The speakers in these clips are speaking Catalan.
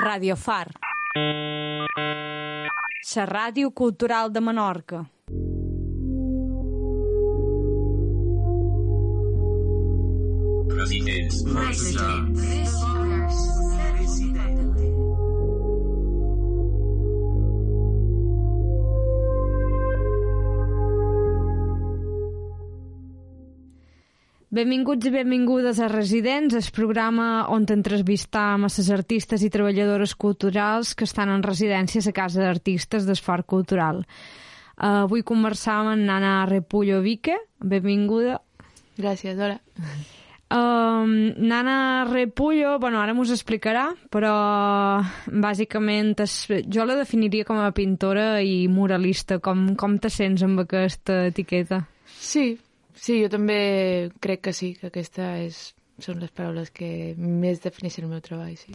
Radio Far. La ràdio cultural de Menorca. Residents. Benvinguts i benvingudes a Residents, el programa on entrevistam a les artistes i treballadores culturals que estan en residències a casa d'artistes d'esforç cultural. Uh, avui conversàvem amb Nana Repullo Vique, benvinguda. Gràcies, hola. Um, Nana Repullo, bueno, ara m'ho explicarà, però bàsicament es, jo la definiria com a pintora i muralista. Com, com te sents amb aquesta etiqueta? Sí, sí, jo també crec que sí, que aquesta és, són les paraules que més defineixen el meu treball, sí.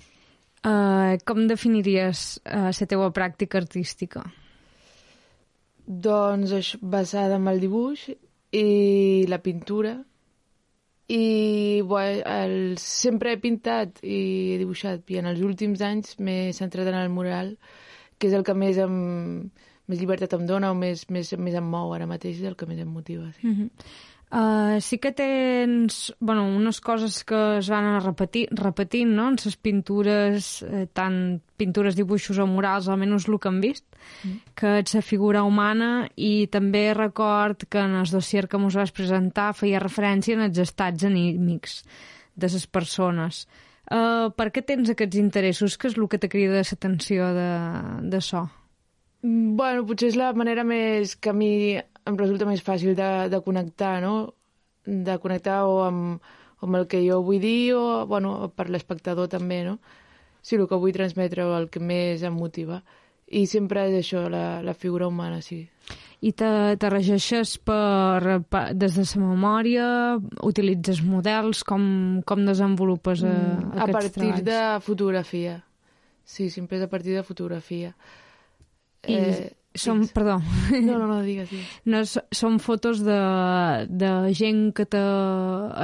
Uh, com definiries uh, la teva pràctica artística? Doncs això, basada en el dibuix i la pintura i bueno, el, sempre he pintat i he dibuixat i en els últims anys m'he centrat en el mural que és el que més, em, més llibertat em dona o més, més, més em mou ara mateix, és el que més em motiva. Sí. Mm -hmm. Uh, sí que tens bueno, unes coses que es van anar repetir, repetint no? en les pintures, eh, tant pintures, dibuixos o murals, almenys el que hem vist, mm. que ets la figura humana i també record que en el dossier que ens vas presentar feia referència en els estats anímics de les persones. Uh, per què tens aquests interessos? Què és el que te crida l'atenció de, de so? Bueno, potser és la manera més que a mi em resulta més fàcil de, de connectar, no? De connectar o amb, amb el que jo vull dir o, bueno, per l'espectador també, no? Sí, el que vull transmetre o el que més em motiva. I sempre és això, la, la figura humana, sí. I te, te regeixes per, per, des de la memòria? Utilitzes models? Com, com desenvolupes eh, mm, aquests A partir treballs? de fotografia. Sí, sempre és a partir de fotografia. I eh, són, digues. perdó, No, no, no, digues, digues. no, són fotos de, de gent que te...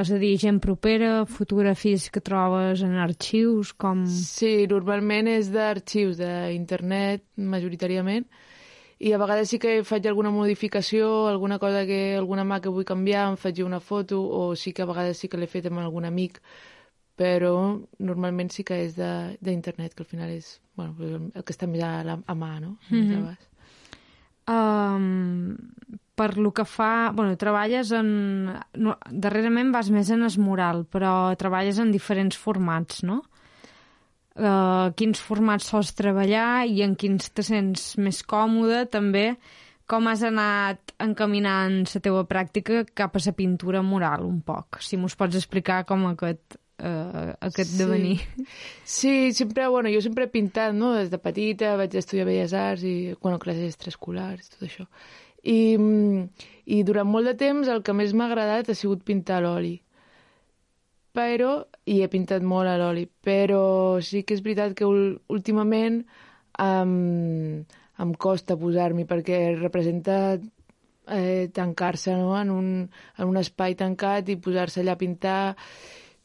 És a dir, gent propera, fotografies que trobes en arxius, com... Sí, normalment és d'arxius d'internet, majoritàriament, i a vegades sí que faig alguna modificació, alguna cosa que, alguna mà que vull canviar, em faig una foto, o sí que a vegades sí que l'he fet amb algun amic, però normalment sí que és de- d'internet, que al final és bueno, el que està més a, la, a mà, no? A baix. Um, per lo que fa... Bueno, treballes en... No, darrerament vas més en es mural, però treballes en diferents formats, no? Uh, quins formats sols treballar i en quins te sents més còmode, també com has anat encaminant la teva pràctica cap a la pintura mural, un poc. Si mos pots explicar com aquest, uh, aquest Sí. devenir. Sí, sempre, bueno, jo sempre he pintat, no? Des de petita vaig estudiar Belles Arts i, bueno, classes extraescolars, tot això. I, I durant molt de temps el que més m'ha agradat ha sigut pintar l'oli. Però, i he pintat molt a l'oli, però sí que és veritat que últimament um, em costa posar-m'hi perquè representa eh, tancar-se no? en, un, en un espai tancat i posar-se allà a pintar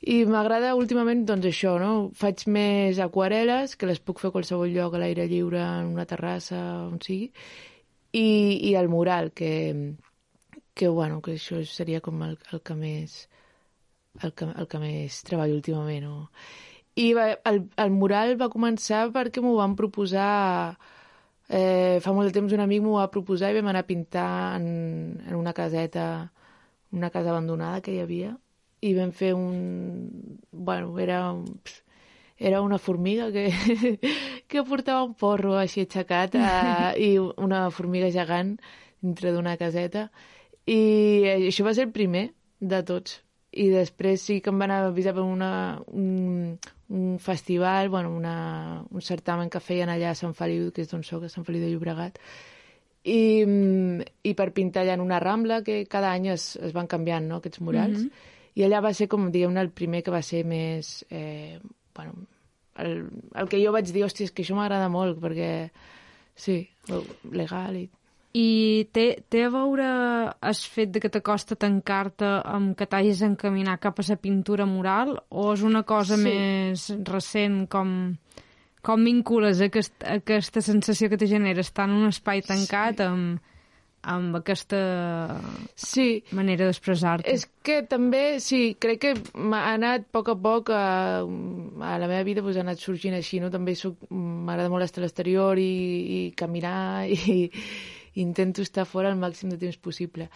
i m'agrada últimament doncs això, no? Faig més aquarel·les, que les puc fer a qualsevol lloc, a l'aire lliure, en una terrassa, on sigui, i, i el mural, que, que, bueno, que això seria com el, el que més el que, el que més treballo últimament. No? I va, el, el mural va començar perquè m'ho van proposar eh, fa molt de temps un amic m'ho va proposar i vam anar a pintar en, en una caseta una casa abandonada que hi havia i vam fer un... Bueno, era, un- era una formiga que, que portava un porro així aixecat eh, i una formiga gegant dintre d'una caseta. I això va ser el primer de tots. I després sí que em van avisar per una, un, un festival, bueno, una, un certamen que feien allà a Sant Feliu, que és d'on soc, a Sant Feliu de Llobregat, i, mm, i per pintar allà en una rambla que cada any es, es van canviant no, aquests murals. Mhm. I allà va ser com diguem-ne el primer que va ser més eh, bueno, el, el que jo vaig dir hòstia, és que això m'agrada molt perquè sí, legal i I té, té a veure el fet de que t'acosta tancar-te amb que t'hagis d'encaminar cap a la pintura mural o és una cosa Sí. més recent com, com vincules aquest, aquesta sensació que te genera estar en un espai tancat sí. amb, amb aquesta sí. manera d'expressar-te. És que també, sí, crec que m'ha anat a poc a poc a, a la meva vida doncs, ha anat sorgint així, no? També m'agrada molt estar a l'exterior i, i caminar i, i intento estar fora el màxim de temps possible.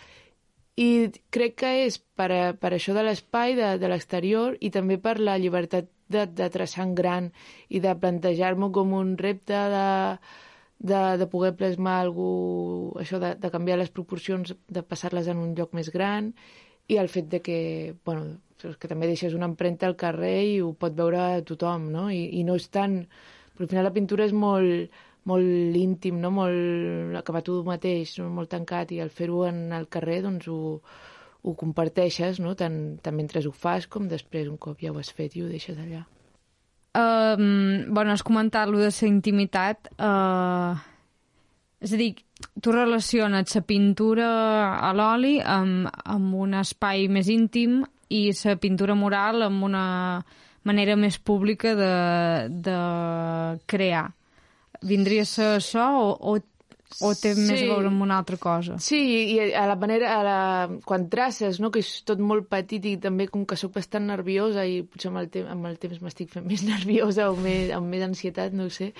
I crec que és per, a, per això de l'espai, de, de l'exterior, i també per la llibertat de, de traçar en gran i de plantejar-m'ho com un repte de, de, de poder plasmar algú, això de, de canviar les proporcions, de passar-les en un lloc més gran, i el fet de que, bueno, que també deixes una empremta al carrer i ho pot veure tothom, no? I, i no és tan... Però al final la pintura és molt, molt íntim, no? molt acabar tu mateix, no? molt tancat, i al fer-ho en el carrer doncs ho, ho comparteixes, no? tant, tant mentre ho fas com després, un cop ja ho has fet i ho deixes allà. Um, bueno, has comentat lo de la intimitat. Uh, és a dir, tu relaciones la pintura a l'oli amb, amb un espai més íntim i la pintura mural amb una manera més pública de, de crear vindria a ser això o, o, o té sí. més a veure amb una altra cosa? Sí, i a la manera, a la, quan traces, no, que és tot molt petit i també com que sóc bastant nerviosa i potser amb el, te amb el temps m'estic fent més nerviosa o més, amb més ansietat, no ho sé,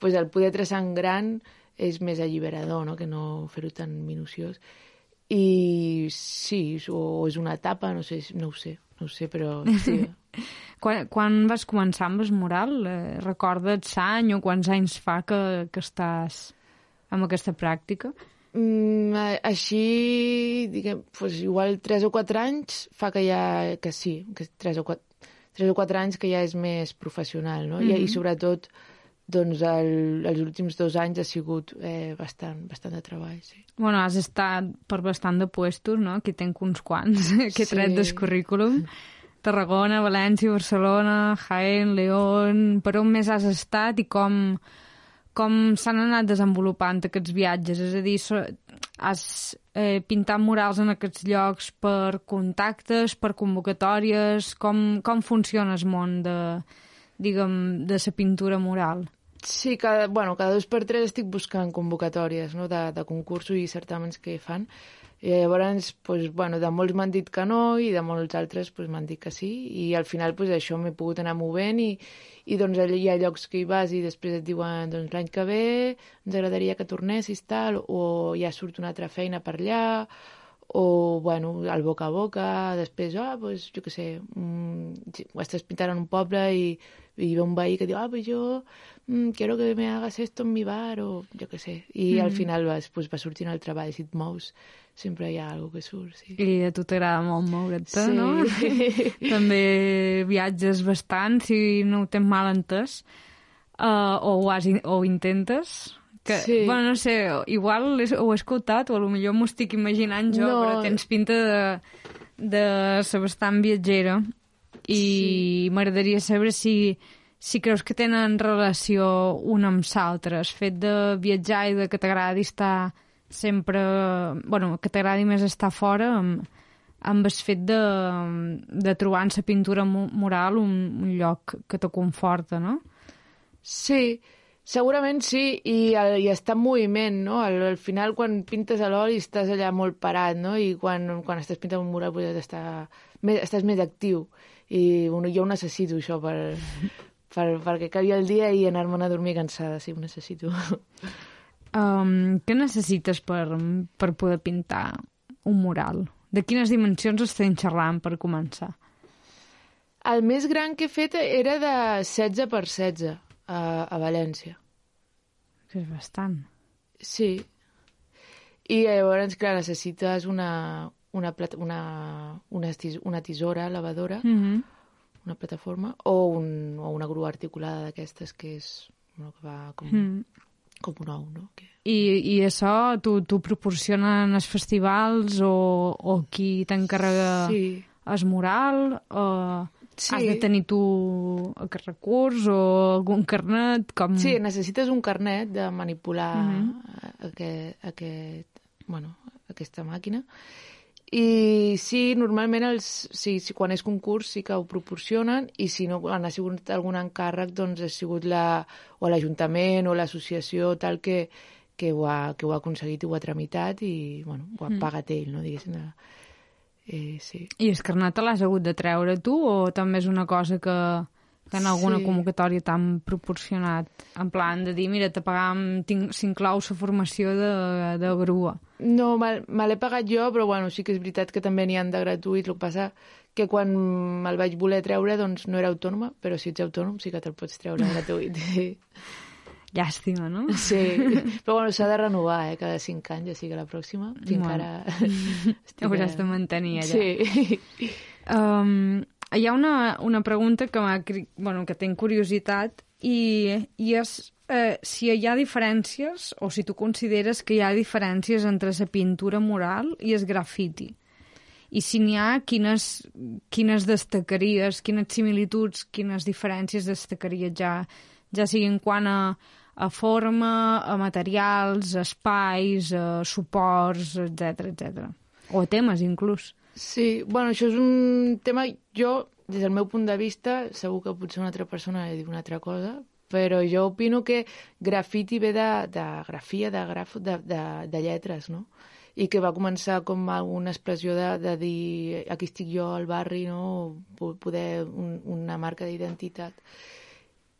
pues el poder traçar en gran és més alliberador, no?, que no fer-ho tan minuciós. I sí, o és una etapa, no sé, no ho sé, no ho sé, però sí. Quan, quan vas començar amb el mural? Eh, recordes l'any o quants anys fa que, que estàs amb aquesta pràctica? Mm, així, diguem, pues igual 3 o 4 anys fa que ja, que sí, que 3 o 4, 3 o 4 anys que ja és més professional, no? Mm -hmm. I, I mhm. sobretot, doncs, el, els últims dos anys ha sigut eh, bastant, bastant de treball, sí. Bueno, has estat per bastant de puestos, no? Aquí tenc uns quants que he tret sí. del currículum. Tarragona, València, Barcelona, Jaén, León... Per on més has estat i com, com s'han anat desenvolupant aquests viatges? És a dir, has eh, pintat murals en aquests llocs per contactes, per convocatòries? Com, com funciona el món de, diguem, de la pintura mural? Sí, cada, bueno, cada dos per tres estic buscant convocatòries no? de, de concursos i certàmens que fan i llavors, pues, bueno, de molts m'han dit que no i de molts altres pues, m'han dit que sí i al final pues, això m'he pogut anar movent i, i doncs hi ha llocs que hi vas i després et diuen doncs, l'any que ve ens agradaria que tornessis tal o ja surt una altra feina per allà o bueno, al boca a boca després, ah, pues, jo què sé mm, ho estàs pintant en un poble i, i ve un veí que diu, ah, pues jo mm, quiero que me hagas esto en mi bar o jo què sé, i mm. al final vas, pues, va sortint el treball si et mous sempre hi ha alguna que surt, sí. I a tu t'agrada molt moure't-te, sí. no? També viatges bastant, si no ho tens mal entès, uh, o, ho has, o intentes, que, sí. bueno, no sé, igual ho he escoltat o potser m'ho estic imaginant jo, no. però tens pinta de, de ser bastant viatgera i sí. m'agradaria saber si, si creus que tenen relació un amb l'altre, el fet de viatjar i de que t'agradi estar sempre... bueno, que t'agradi més estar fora amb, amb el fet de, de trobar en la pintura mural un, un lloc que te conforta, no? Sí, segurament sí, i, el, i està en moviment, no? Al, al final, quan pintes a l'oli, estàs allà molt parat, no? I quan, quan estàs pintant un mural, pues, estar, més, estàs més actiu. I bueno, jo ho necessito, això, per, per, perquè acabi el dia i anar-me'n a dormir cansada, sí, ho necessito. Um, què necessites per, per poder pintar un mural? De quines dimensions estem xerrant per començar? El més gran que he fet era de 16 per 16 a, a València. Que és bastant. Sí. I llavors, clar, necessites una, una, plata, una, una, una tisora lavadora, mm -hmm. una plataforma, o, un, o una grua articulada d'aquestes que és bueno, que va com... Mm com un ou, no? Que... I, i això t'ho proporcionen els festivals o, o qui t'encarrega sí. el mural? O sí. has de tenir tu aquest recurs o algun carnet? Com... Sí, necessites un carnet de manipular uh mhm. -huh. aquest, aquest, bueno, aquesta màquina I sí, normalment els, sí, sí, quan és concurs sí que ho proporcionen i si no quan ha sigut algun encàrrec doncs ha sigut la, o l'Ajuntament o l'associació tal que, que, ho ha, que ho ha aconseguit i ho ha tramitat i bueno, ho ha Mm. pagat ell, no? diguéssim. Eh, sí. I el carnet te l'has hagut de treure tu o també és una cosa que, que en alguna Sí. convocatòria t'han proporcionat? En plan de dir, mira, te pagam, tinc- s'inclou la formació de, de grua. No, me, me l'he pagat jo, però bueno, sí que és veritat que també n'hi han de gratuïts. El que passa que quan me'l vaig voler treure doncs no era autònoma, però si ets autònom sí que te'l pots treure gratuït. Sí. Llàstima, no? sí. Però bueno, s'ha de renovar, eh, cada cinc anys, així que la pròxima, si Bueno. encara... Hauràs de mantenir allà. Sí. Um, hi ha una, una pregunta que, bueno, que tinc curiositat i, i és eh, si hi ha diferències o si tu consideres que hi ha diferències entre la pintura mural i el grafiti. I si n'hi ha, quines, quines destacaries, quines similituds, quines diferències destacaries ja, ja siguin quant a, a forma, a materials, espais, a suports, etc etc. O a temes, inclús. Sí, bueno, això és un tema... Jo, des del meu punt de vista, segur que potser una altra persona li diu una altra cosa, però jo opino que grafiti ve de, de grafia, de, graf, de, de, de lletres, no? I que va començar com una expressió de, de dir aquí estic jo al barri, no? Po- Poder un, una marca d'identitat.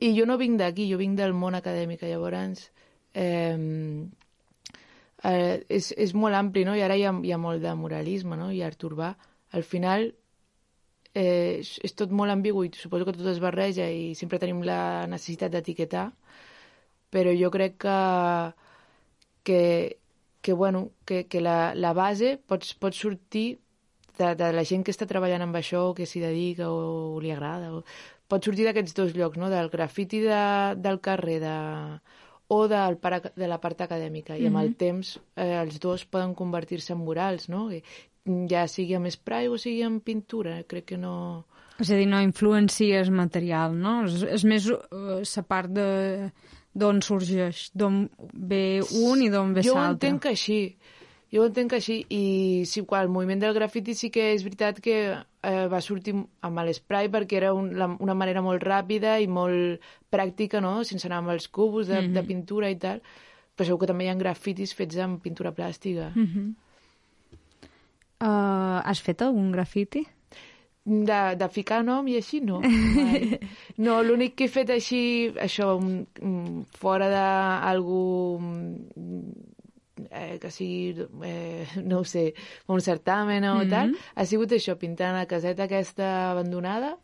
I jo no vinc d'aquí, jo vinc del món acadèmic, llavors eh, eh, és, és molt ampli, no? I ara hi ha, hi ha molt de moralisme, no? I art urbà. Al final eh, és, és tot molt ambigu i suposo que tot es barreja i sempre tenim la necessitat d'etiquetar, però jo crec que, que, que, bueno, que, que la, la base pot, pot sortir de, de la gent que està treballant amb això, o que s'hi dedica o, o li agrada, o, pot sortir d'aquests dos llocs, no? del grafiti de, del carrer de, o del de la part acadèmica. I amb el temps eh, els dos poden convertir-se en murals, no? I, ja sigui amb spray o sigui amb pintura. Crec que no... És a dir, no influencia el material, no? És, és més la part de d'on sorgeix, d'on ve un i d'on ve jo ho l'altre. entenc així. Jo ho entenc així. I sí, quan el moviment del grafiti sí que és veritat que eh, va sortir amb l'esprai perquè era un, la, una manera molt ràpida i molt pràctica, no? Sense anar amb els cubos de, mm -hmm. de pintura i tal. Però segur que també hi ha grafitis fets amb pintura plàstica. Mm. Mm -hmm. uh, has fet algun grafiti? De, de ficar nom i així, no. Mai. No, l'únic que he fet així, això, un, un, fora d'algú eh, que sigui, eh, no ho sé, un certamen o mm -hmm. tal, ha sigut això, pintant la caseta aquesta abandonada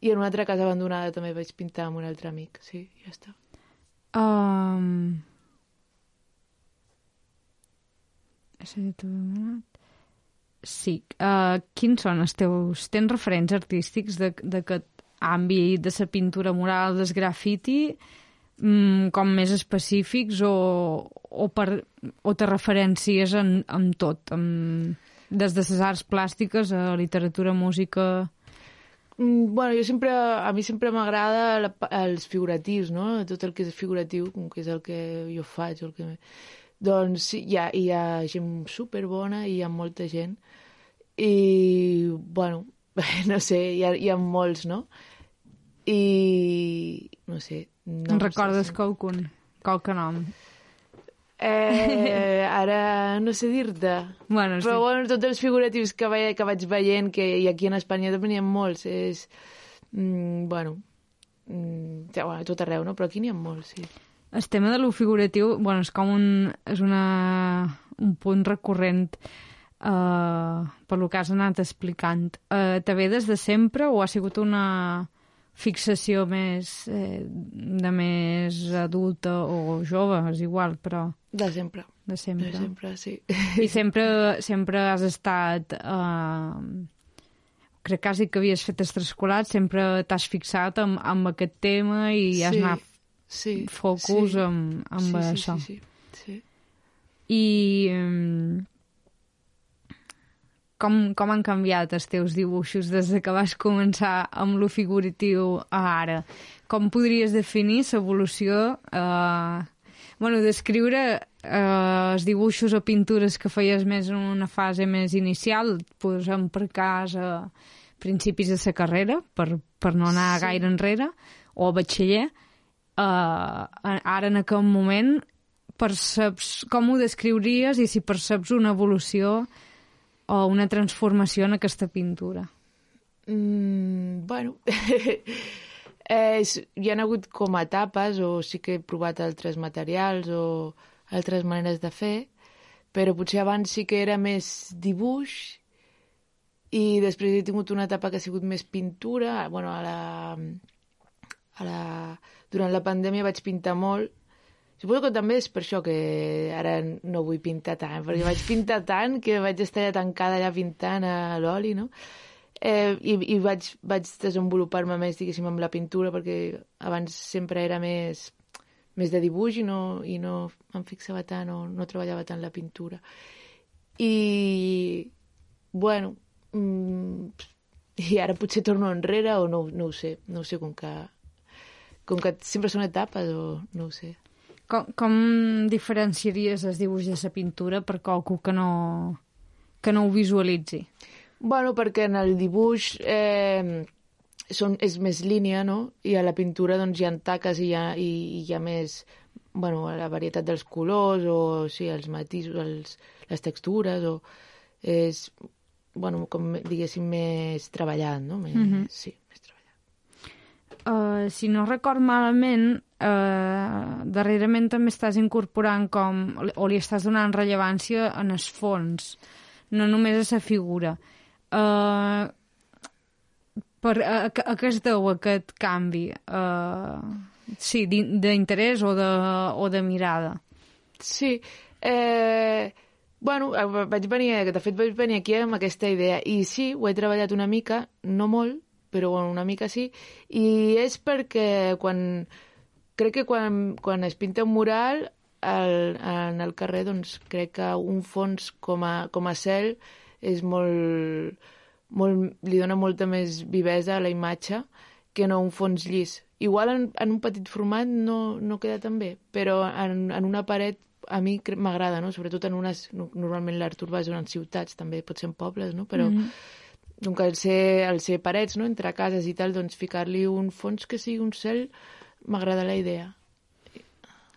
i en una altra casa abandonada també vaig pintar amb un altre amic, sí, ja està. Um... Sí. Uh, quins són els teus... Tens referents artístics d'aquest àmbit de la pintura mural, del grafiti, mm, com més específics o, o, per, o te referències en, en tot, en, des de les arts plàstiques a literatura, música... Mm, Bueno, jo sempre, a mi sempre m'agrada els figuratius, no? Tot el que és figuratiu, com que és el que jo faig, el que... Doncs sí, hi ha, hi ha gent superbona i hi ha molta gent. I, bueno, no sé, hi ha, hi ha molts, no? I, no sé... No sé, recordes sí. qualcun? Qualque nom? Eh, ara no sé dir-te. Bueno, sí. Però bueno, tots els figuratius que, veia, que vaig veient, que i aquí en Espanya també n'hi ha molts, és... Mm, bueno, mm, ja, bueno, tot arreu, no? Però aquí n'hi ha molts, sí. El tema de lo figuratiu, bueno, és com un, és una, un punt recurrent uh, per lo que has anat explicant. Uh, te ve des de sempre o ha sigut una fixació més eh, de més adulta o jove, és igual, però De sempre. de sempre. De sempre, sí. I sempre, sempre has estat... Uh, crec quasi que havies fet extraescolar, sempre t'has fixat amb, amb aquest tema i has Sí, anat sí, focus sí. amb, amb sí, això. Sí, sí, sí. I um, com, com han canviat els teus dibuixos des de que vas començar amb lo figuratiu a ara? Com podries definir l'evolució? Uh, Bueno, descriure eh, els dibuixos o pintures que feies més en una fase més inicial, posem per cas a principis de la carrera, per, per no anar sí. gaire enrere, o a batxiller, eh, ara en aquest moment perceps, com ho descriuries i si perceps una evolució o una transformació en aquesta pintura? Mm, bueno, eh, hi ha hagut com etapes o sí que he provat altres materials o altres maneres de fer, però potser abans sí que era més dibuix i després he tingut una etapa que ha sigut més pintura. bueno, a la, a la, durant la pandèmia vaig pintar molt Suposo que també és per això que ara no vull pintar tant, perquè vaig pintar tant que vaig estar allà tancada allà pintant a l'oli, no? Eh, i, I vaig, vaig desenvolupar-me més, diguéssim, amb la pintura, perquè abans sempre era més, més de dibuix i no, i no em fixava tant o no treballava tant la pintura. I, bueno, mm, i ara potser torno enrere o no, no ho sé, no ho sé, com que, com que sempre són etapes o no ho sé. Com, com diferenciaries els dibuix de la pintura per qualcú que no, que no ho visualitzi? Bueno, perquè en el dibuix eh, són, és més línia, no? I a la pintura doncs, hi ha taques i hi ha, i, i hi ha més bueno, la varietat dels colors o sí, els matisos, els, les textures o és, bueno, com diguéssim, més treballat, no? Més, mm -hmm. Sí, més treballat. Uh, si no record malament, eh, darrerament també estàs incorporant com, o li estàs donant rellevància en el fons, no només a la figura. Eh, per, a, a què es deu aquest canvi? Eh, sí, d'interès o, de, o de mirada? Sí, eh, bueno, vaig venir, de fet vaig venir aquí amb aquesta idea i sí, ho he treballat una mica, no molt, però bueno, una mica sí, i és perquè quan, crec que quan, quan es pinta un mural al, en el carrer, doncs crec que un fons com a, com a cel és molt, molt, li dona molta més vivesa a la imatge que no un fons llis. Igual en, en un petit format no, no queda tan bé, però en, en una paret a mi m'agrada, no? sobretot en unes... Normalment l'art urbà és en ciutats, també pot ser en pobles, no? però mm -hmm. que al ser, al ser parets, no? entre cases i tal, doncs ficar-li un fons que sigui un cel m'agrada la idea.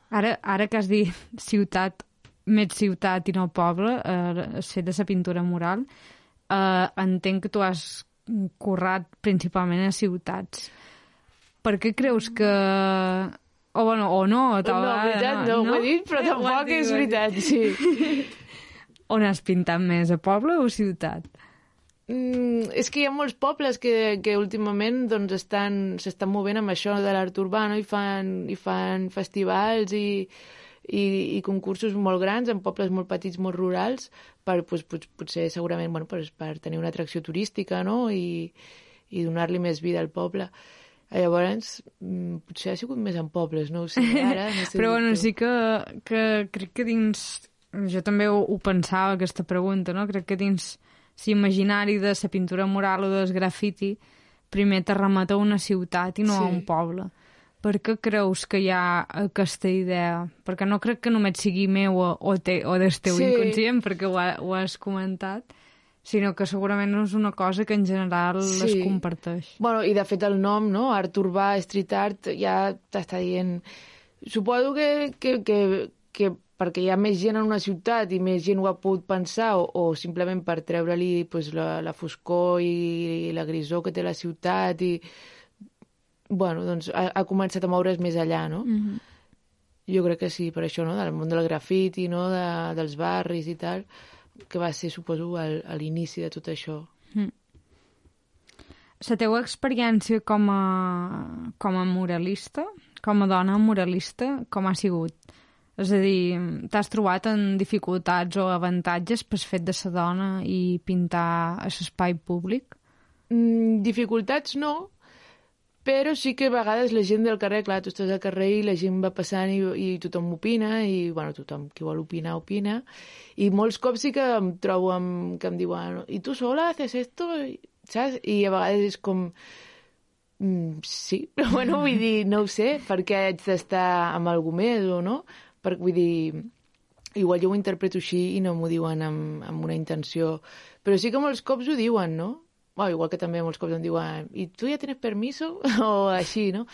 Ara, ara que has dit ciutat, més ciutat i no poble, eh, fet de la pintura mural, eh, entenc que tu has currat principalment a ciutats. Per què creus que... O, bueno, o no, tal No, veritat, no, no, no, ho he dit, però tampoc és veritat, sí. On has pintat més, a poble o ciutat? Mm, és que hi ha molts pobles que, que últimament doncs, estan, s'estan movent amb això de l'art urbà no? I, fan, i fan festivals i, i, i concursos molt grans en pobles molt petits, molt rurals, per, pues, pues, potser segurament bueno, pues, per tenir una atracció turística no? i, i donar-li més vida al poble. Llavors, mm, potser ha sigut més en pobles, no ho sé. Ara, no sé Però bueno, sí que, que crec que dins... Jo també ho, ho pensava, aquesta pregunta, no? Crec que dins l'imaginari de la pintura mural o del grafiti primer te remeta a una ciutat i no sí. a un poble. Per què creus que hi ha aquesta idea? Perquè no crec que només sigui meu o, o, te, o del teu sí. inconscient, perquè ho, ha, ho has comentat, sinó que segurament no és una cosa que en general sí. es comparteix. Bueno, I de fet el nom, no? art urbà, street art, ja t'està dient... Suposo que, que, que, que perquè hi ha més gent en una ciutat i més gent ho ha pogut pensar o, o simplement per treure-li pues, la, la foscor i, i la grisó que té la ciutat i bueno, doncs ha, ha començat a moure's més allà, no? Mm -hmm. Jo crec que sí, per això, no?, del món del grafiti, no?, de, dels barris i tal, que va ser, suposo, a l'inici de tot això. Mm. La teva experiència com a, com a muralista, com a dona muralista, com ha sigut? És a dir, t'has trobat en dificultats o avantatges per fet de ser dona i pintar a l'espai públic? Mm, dificultats no, però sí que a vegades la gent del carrer, clar, tu estàs al carrer i la gent va passant i, i tothom opina, i bueno, tothom qui vol opinar, opina, i molts cops sí que em trobo amb, que em diuen i tu sola haces esto? Saps? I a vegades és com... Mm, sí, però bueno, vull dir, no ho sé, perquè haig d'estar amb algú més o no, Per, vull dir, igual jo ho interpreto així i no m'ho diuen amb, amb una intenció. Però sí que molts cops ho diuen, no? Bueno, igual que també molts cops em diuen i tu ja tens permiso? o així, no?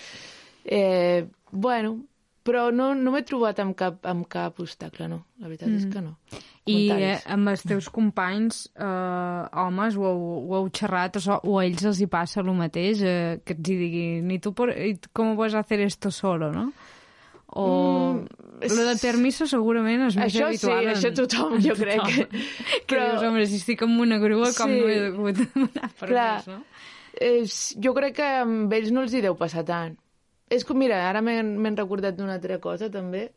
Eh, bueno, però no, no m'he trobat amb cap, amb cap obstacle, no. La veritat mm. és que no. I eh, amb els teus companys, eh, homes, ho heu, ho heu xerrat, o, o a ells els hi passa el mateix, eh, que et diguin, i tu por, i com vas a hacer esto solo, no? O mm, lo de permiso segurament és més això habitual. Això sí, això tothom, jo crec. Que, que però... dius, home, si estic amb una grua, com sí, no he hagut de demanar permís, no? És, jo crec que amb ells no els hi deu passar tant. És com, mira, ara m'he recordat d'una altra cosa, també,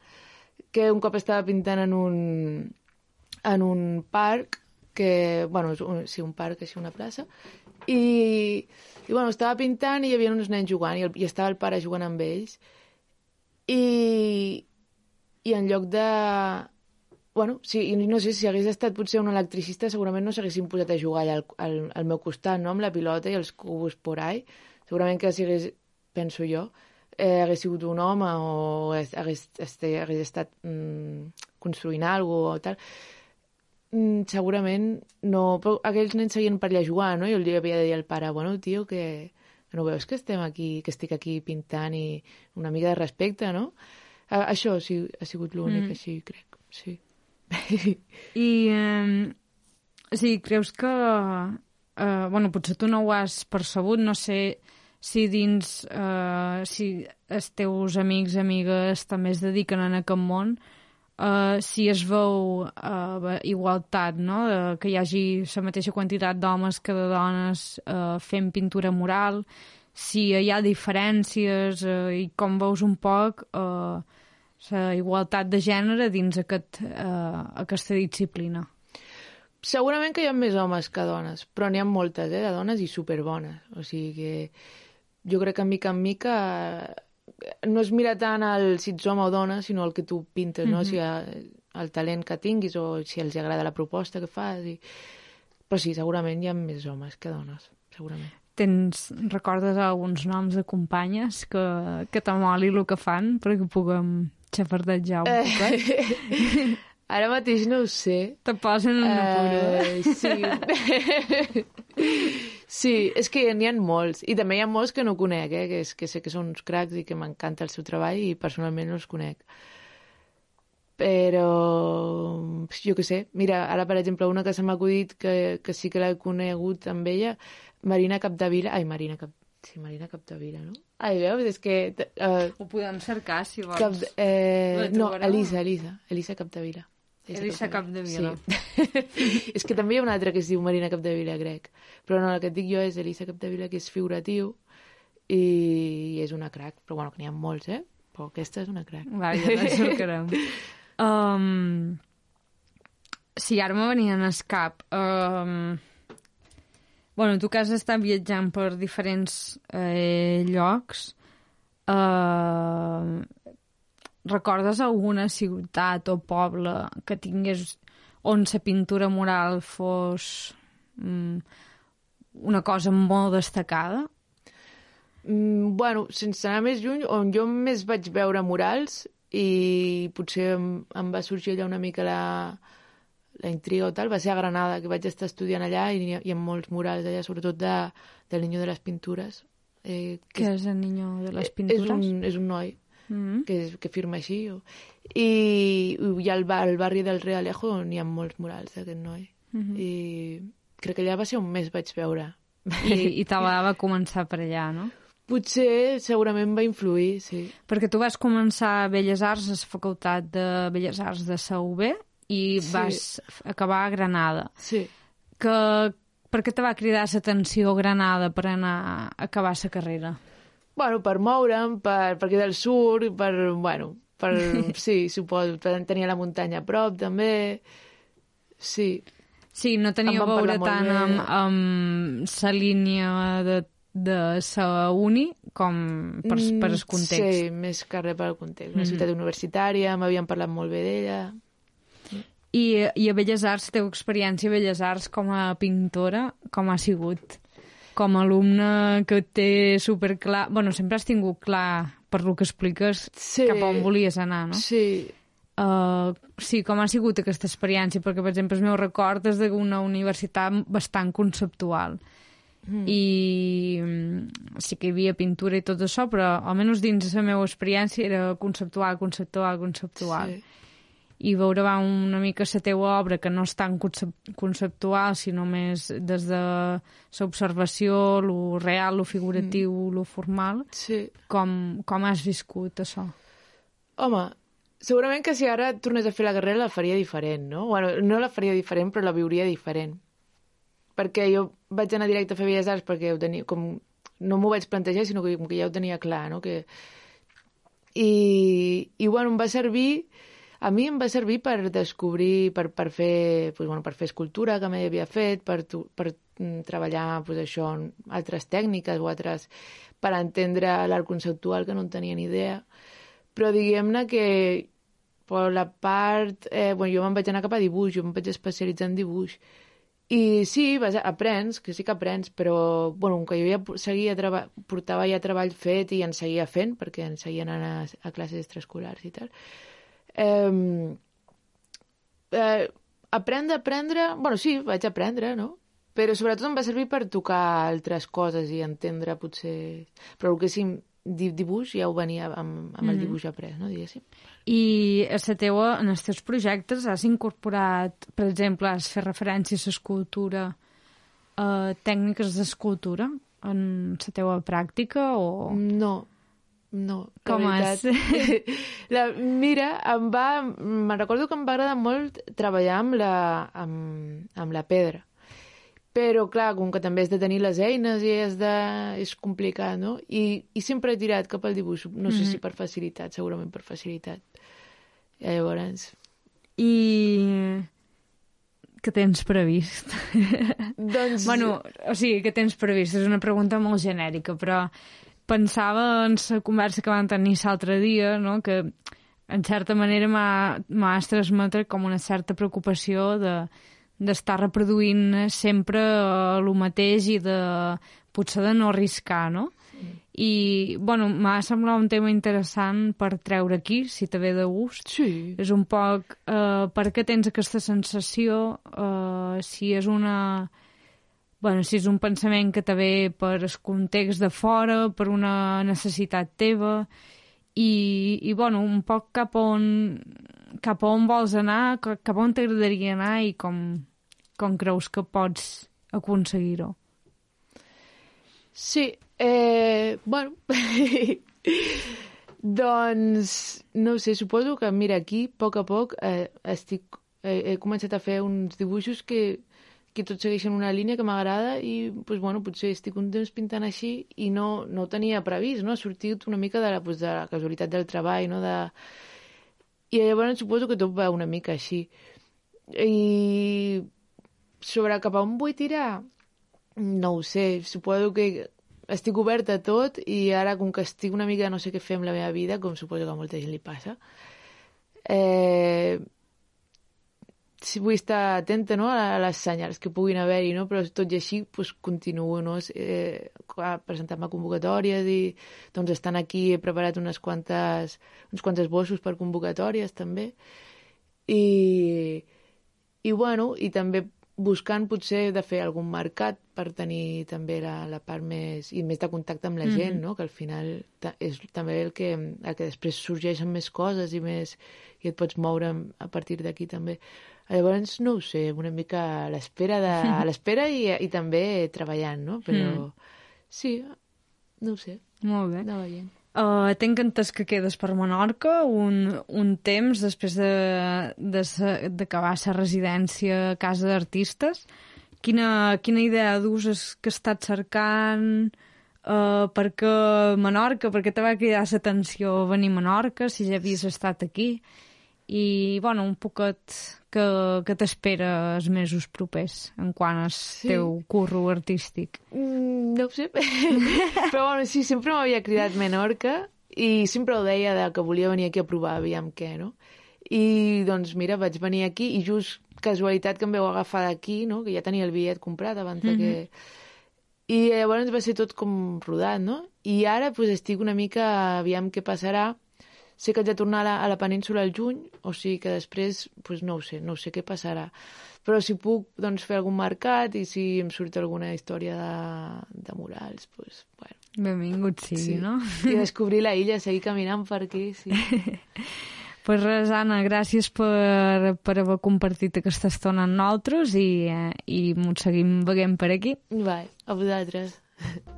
que un cop estava pintant en un, en un parc, que, bueno, un, sí, un parc, així, una plaça, i, i bueno, estava pintant i hi havia uns nens jugant, i, el, i estava el pare jugant amb ells, i, i en lloc de... Bueno, sí, no sé, si hagués estat potser un electricista segurament no s'haguessin posat a jugar allà al, al, al meu costat, no?, amb la pilota i els cubos por ahí. Segurament que si hagués, penso jo, eh, hagués sigut un home o hagués, hagués, hagués estat mm, construint alguna cosa o tal, mm, segurament no... Però aquells nens seguien per allà jugant, no? I li havia de dir al pare, bueno, tio, que no veus que estem aquí, que estic aquí pintant i una mica de respecte, no? A, això sí, ha sigut l'únic, mm. així crec, sí. I, eh, sí, creus que... Eh, bueno, potser tu no ho has percebut, no sé si dins... Eh, si els teus amics, amigues també es dediquen en aquest món, Uh, si es veu uh, igualtat, no? Uh, que hi hagi la mateixa quantitat d'homes que de dones uh, fent pintura mural, si hi ha diferències uh, i com veus un poc uh, la igualtat de gènere dins aquest, uh, aquesta disciplina. Segurament que hi ha més homes que dones, però n'hi ha moltes, eh, de dones i superbones. O sigui que jo crec que mica en mica no es mira tant el si ets home o dona, sinó el que tu pintes, mm -hmm. no? Si ha, el talent que tinguis o si els agrada la proposta que fas. I... Però sí, segurament hi ha més homes que dones, segurament. Tens, recordes alguns noms de companyes que, que t'amoli el que fan perquè puguem xafardejar un poc? Eh, ara mateix no ho sé. Te posen en una uh, Sí. Sí, és que n'hi ha molts. I també hi ha molts que no conec, eh? que, és, que sé que són uns cracs i que m'encanta el seu treball i personalment no els conec. Però, jo que sé, mira, ara per exemple una que se m'ha acudit que, que sí que l'he conegut amb ella, Marina Capdevila, ai, Marina Cap... Sí, Marina Capdevila, no? Ai, veus? És que... Uh, Ho podem cercar, si vols. Cap, eh, no, Elisa, Elisa, Elisa Capdevila. Elisa Capdevila. Sí. és que també hi ha una altra que es diu Marina Capdevila grec. Però no, la que et dic jo és Elisa Capdevila, que és figuratiu i és una crac. Però bueno, que n'hi ha molts, eh? Però aquesta és una crac. Va, ja la cercarem. um, sí, ara me venia en escap. Um, bueno, tu que has estat viatjant per diferents eh, llocs, uh, recordes alguna ciutat o poble que tingués on la pintura mural fos mm, una cosa molt destacada? Mm, bueno, sense anar més lluny, on jo més vaig veure murals i potser em, em va sorgir allà una mica la, la intriga o tal, va ser a Granada, que vaig estar estudiant allà i hi ha, hi ha molts murals allà, sobretot de, del Niño de les Pintures. Eh, que Què és el Niño de les Pintures? És un, és un noi mm. que, que firma així. O... I, i al, al barri del Realejo n'hi ha molts murals d'aquest noi. Mm -hmm. I crec que allà va ser on més vaig veure. I, i te va començar per allà, no? Potser, segurament va influir, sí. Perquè tu vas començar a Belles Arts, a la Facultat de Belles Arts de SAUB, i sí. vas acabar a Granada. Sí. Que, per què te va cridar l'atenció Granada per anar a acabar la carrera? Bueno, per moure'm, per, perquè del sur, per, bueno, per, sí, suposo, per tenir la muntanya a prop, també, sí. Sí, no tenia a veure tant amb, amb la línia de, de sa uni com per, mm, per el context. Sí, més que res per al context. Una mm. ciutat universitària, m'havien parlat molt bé d'ella. I, I a Belles Arts, teu experiència a Belles Arts com a pintora, com ha sigut? Com a alumne que té superclar... bueno, sempre has tingut clar per lo que expliques sí, cap on volies anar, no? Sí. Uh, sí, com ha sigut aquesta experiència? Perquè, per exemple, el meu record és d'una universitat bastant conceptual. Mm. I mm, sí que hi havia pintura i tot això, però almenys dins la meva experiència era conceptual, conceptual, conceptual. Sí. I veure va, una mica la teva obra que no és tan conceptual, sinó més des de l'observació, lo real, lo figuratiu, mm. lo formal. Sí. Com, com has viscut això? Home, segurament que si ara tornés a fer la carrera la faria diferent, no? Bueno, no la faria diferent, però la viuria diferent. Perquè jo vaig anar directe a fer Belles Arts perquè ho tenia, com, no m'ho vaig plantejar, sinó que, que ja ho tenia clar, no? Que... I, I, bueno, em va servir... A mi em va servir per descobrir, per, per, fer, pues, bueno, per fer escultura, que mai havia fet, per, per mm, treballar pues, això, altres tècniques o altres... per entendre l'art conceptual, que no en tenia ni idea però diguem-ne que per la part... Eh, bueno, jo me'n vaig anar cap a dibuix, jo em vaig especialitzar en dibuix. I sí, vas, aprens, que sí que aprens, però, bueno, que jo ja seguia portava ja treball fet i en seguia fent, perquè en seguia anant a, a classes extraescolars i tal. Eh, eh, aprendre, aprendre... Bueno, sí, vaig aprendre, no? Però sobretot em va servir per tocar altres coses i entendre, potser... Però el que sí, dibuix ja ho venia amb, amb el mhm. dibuix après, no, diguéssim. I a la teua, en els teus projectes has incorporat, per exemple, has fet referència a l'escultura, uh, tècniques d'escultura en la teua pràctica o... No, no, Com veritat. és? la, mira, em va... Me'n recordo que em va agradar molt treballar amb la, amb, amb la pedra però clar, com que també has de tenir les eines i és, de... és complicat, no? I, I sempre he tirat cap al dibuix, no mm -hmm. sé si mhm. per facilitat, segurament per facilitat. I llavors... I què tens previst? doncs... bueno, o sigui, què tens previst? És una pregunta molt genèrica, però pensava en la conversa que vam tenir l'altre dia, no?, que en certa manera m'ha transmetre com una certa preocupació de d'estar reproduint sempre el mateix i de potser de no arriscar, no? Sí. I, bueno, m'ha semblat un tema interessant per treure aquí, si te ve de gust. Sí. És un poc eh, per què tens aquesta sensació, eh, si és una... Bueno, si és un pensament que ve per el context de fora, per una necessitat teva, i, i bueno, un poc cap on, cap on vols anar, cap on t'agradaria anar i com, com creus que pots aconseguir-ho? Sí, eh, bueno, doncs, no sé, suposo que, mira, aquí, a poc a poc, eh, estic, eh, he començat a fer uns dibuixos que, que tots segueixen una línia que m'agrada i, pues, bueno, potser estic un temps pintant així i no, no ho tenia previst, no? Ha sortit una mica de la, pues, de la casualitat del treball, no? De... I llavors suposo que tot va una mica així. I sobre cap a on vull tirar, no ho sé, suposo que estic oberta a tot i ara, com que estic una mica no sé què fer amb la meva vida, com suposo que a molta gent li passa, eh, si vull estar atenta no, a les senyals que puguin haver-hi, no? però tot i així pues, continuo no? eh, presentant-me convocatòries i doncs estan aquí he preparat unes quantes, uns quants esbossos per convocatòries també i, i bueno, i també buscant potser de fer algun mercat per tenir també la, la part més i més de contacte amb la mm -hmm. gent, no? que al final és també el que, el que després sorgeixen més coses i més i et pots moure a partir d'aquí també. Llavors, no ho sé, una mica a l'espera de, a l'espera i, i també treballant, no? Però mm. sí, no ho sé. Molt bé. Veient. Uh, Tenc entès que quedes per Menorca un, un temps després d'acabar de, de, la residència a casa d'artistes. Quina, quina idea d'ús és que estàs cercant? Uh, per què Menorca? Per què te va cridar l'atenció venir a Menorca, si ja havies estat aquí? I, bueno, un poquet que, que t'espera els mesos propers en quant al sí. teu curro artístic? Mm, no ho sé, però bueno, sí, sempre m'havia cridat Menorca i sempre ho deia de que volia venir aquí a provar, aviam què, no? I doncs mira, vaig venir aquí i just casualitat que em veu agafar d'aquí, no? que ja tenia el bitllet comprat abans mm -hmm. que... Mhm. I llavors va ser tot com rodat, no? I ara pues, estic una mica, aviam què passarà, sé que haig de tornar a la, a la península al juny, o sigui que després, pues, no ho sé, no ho sé què passarà. Però si puc doncs, fer algun mercat i si em surt alguna història de, de murals, pues, bueno. Benvingut sigui, Sí. no? I descobrir la illa, seguir caminant per aquí, sí. pues res, Anna, gràcies per, per haver compartit aquesta estona amb nosaltres i, eh, i ens seguim veient per aquí. Vai, a vosaltres.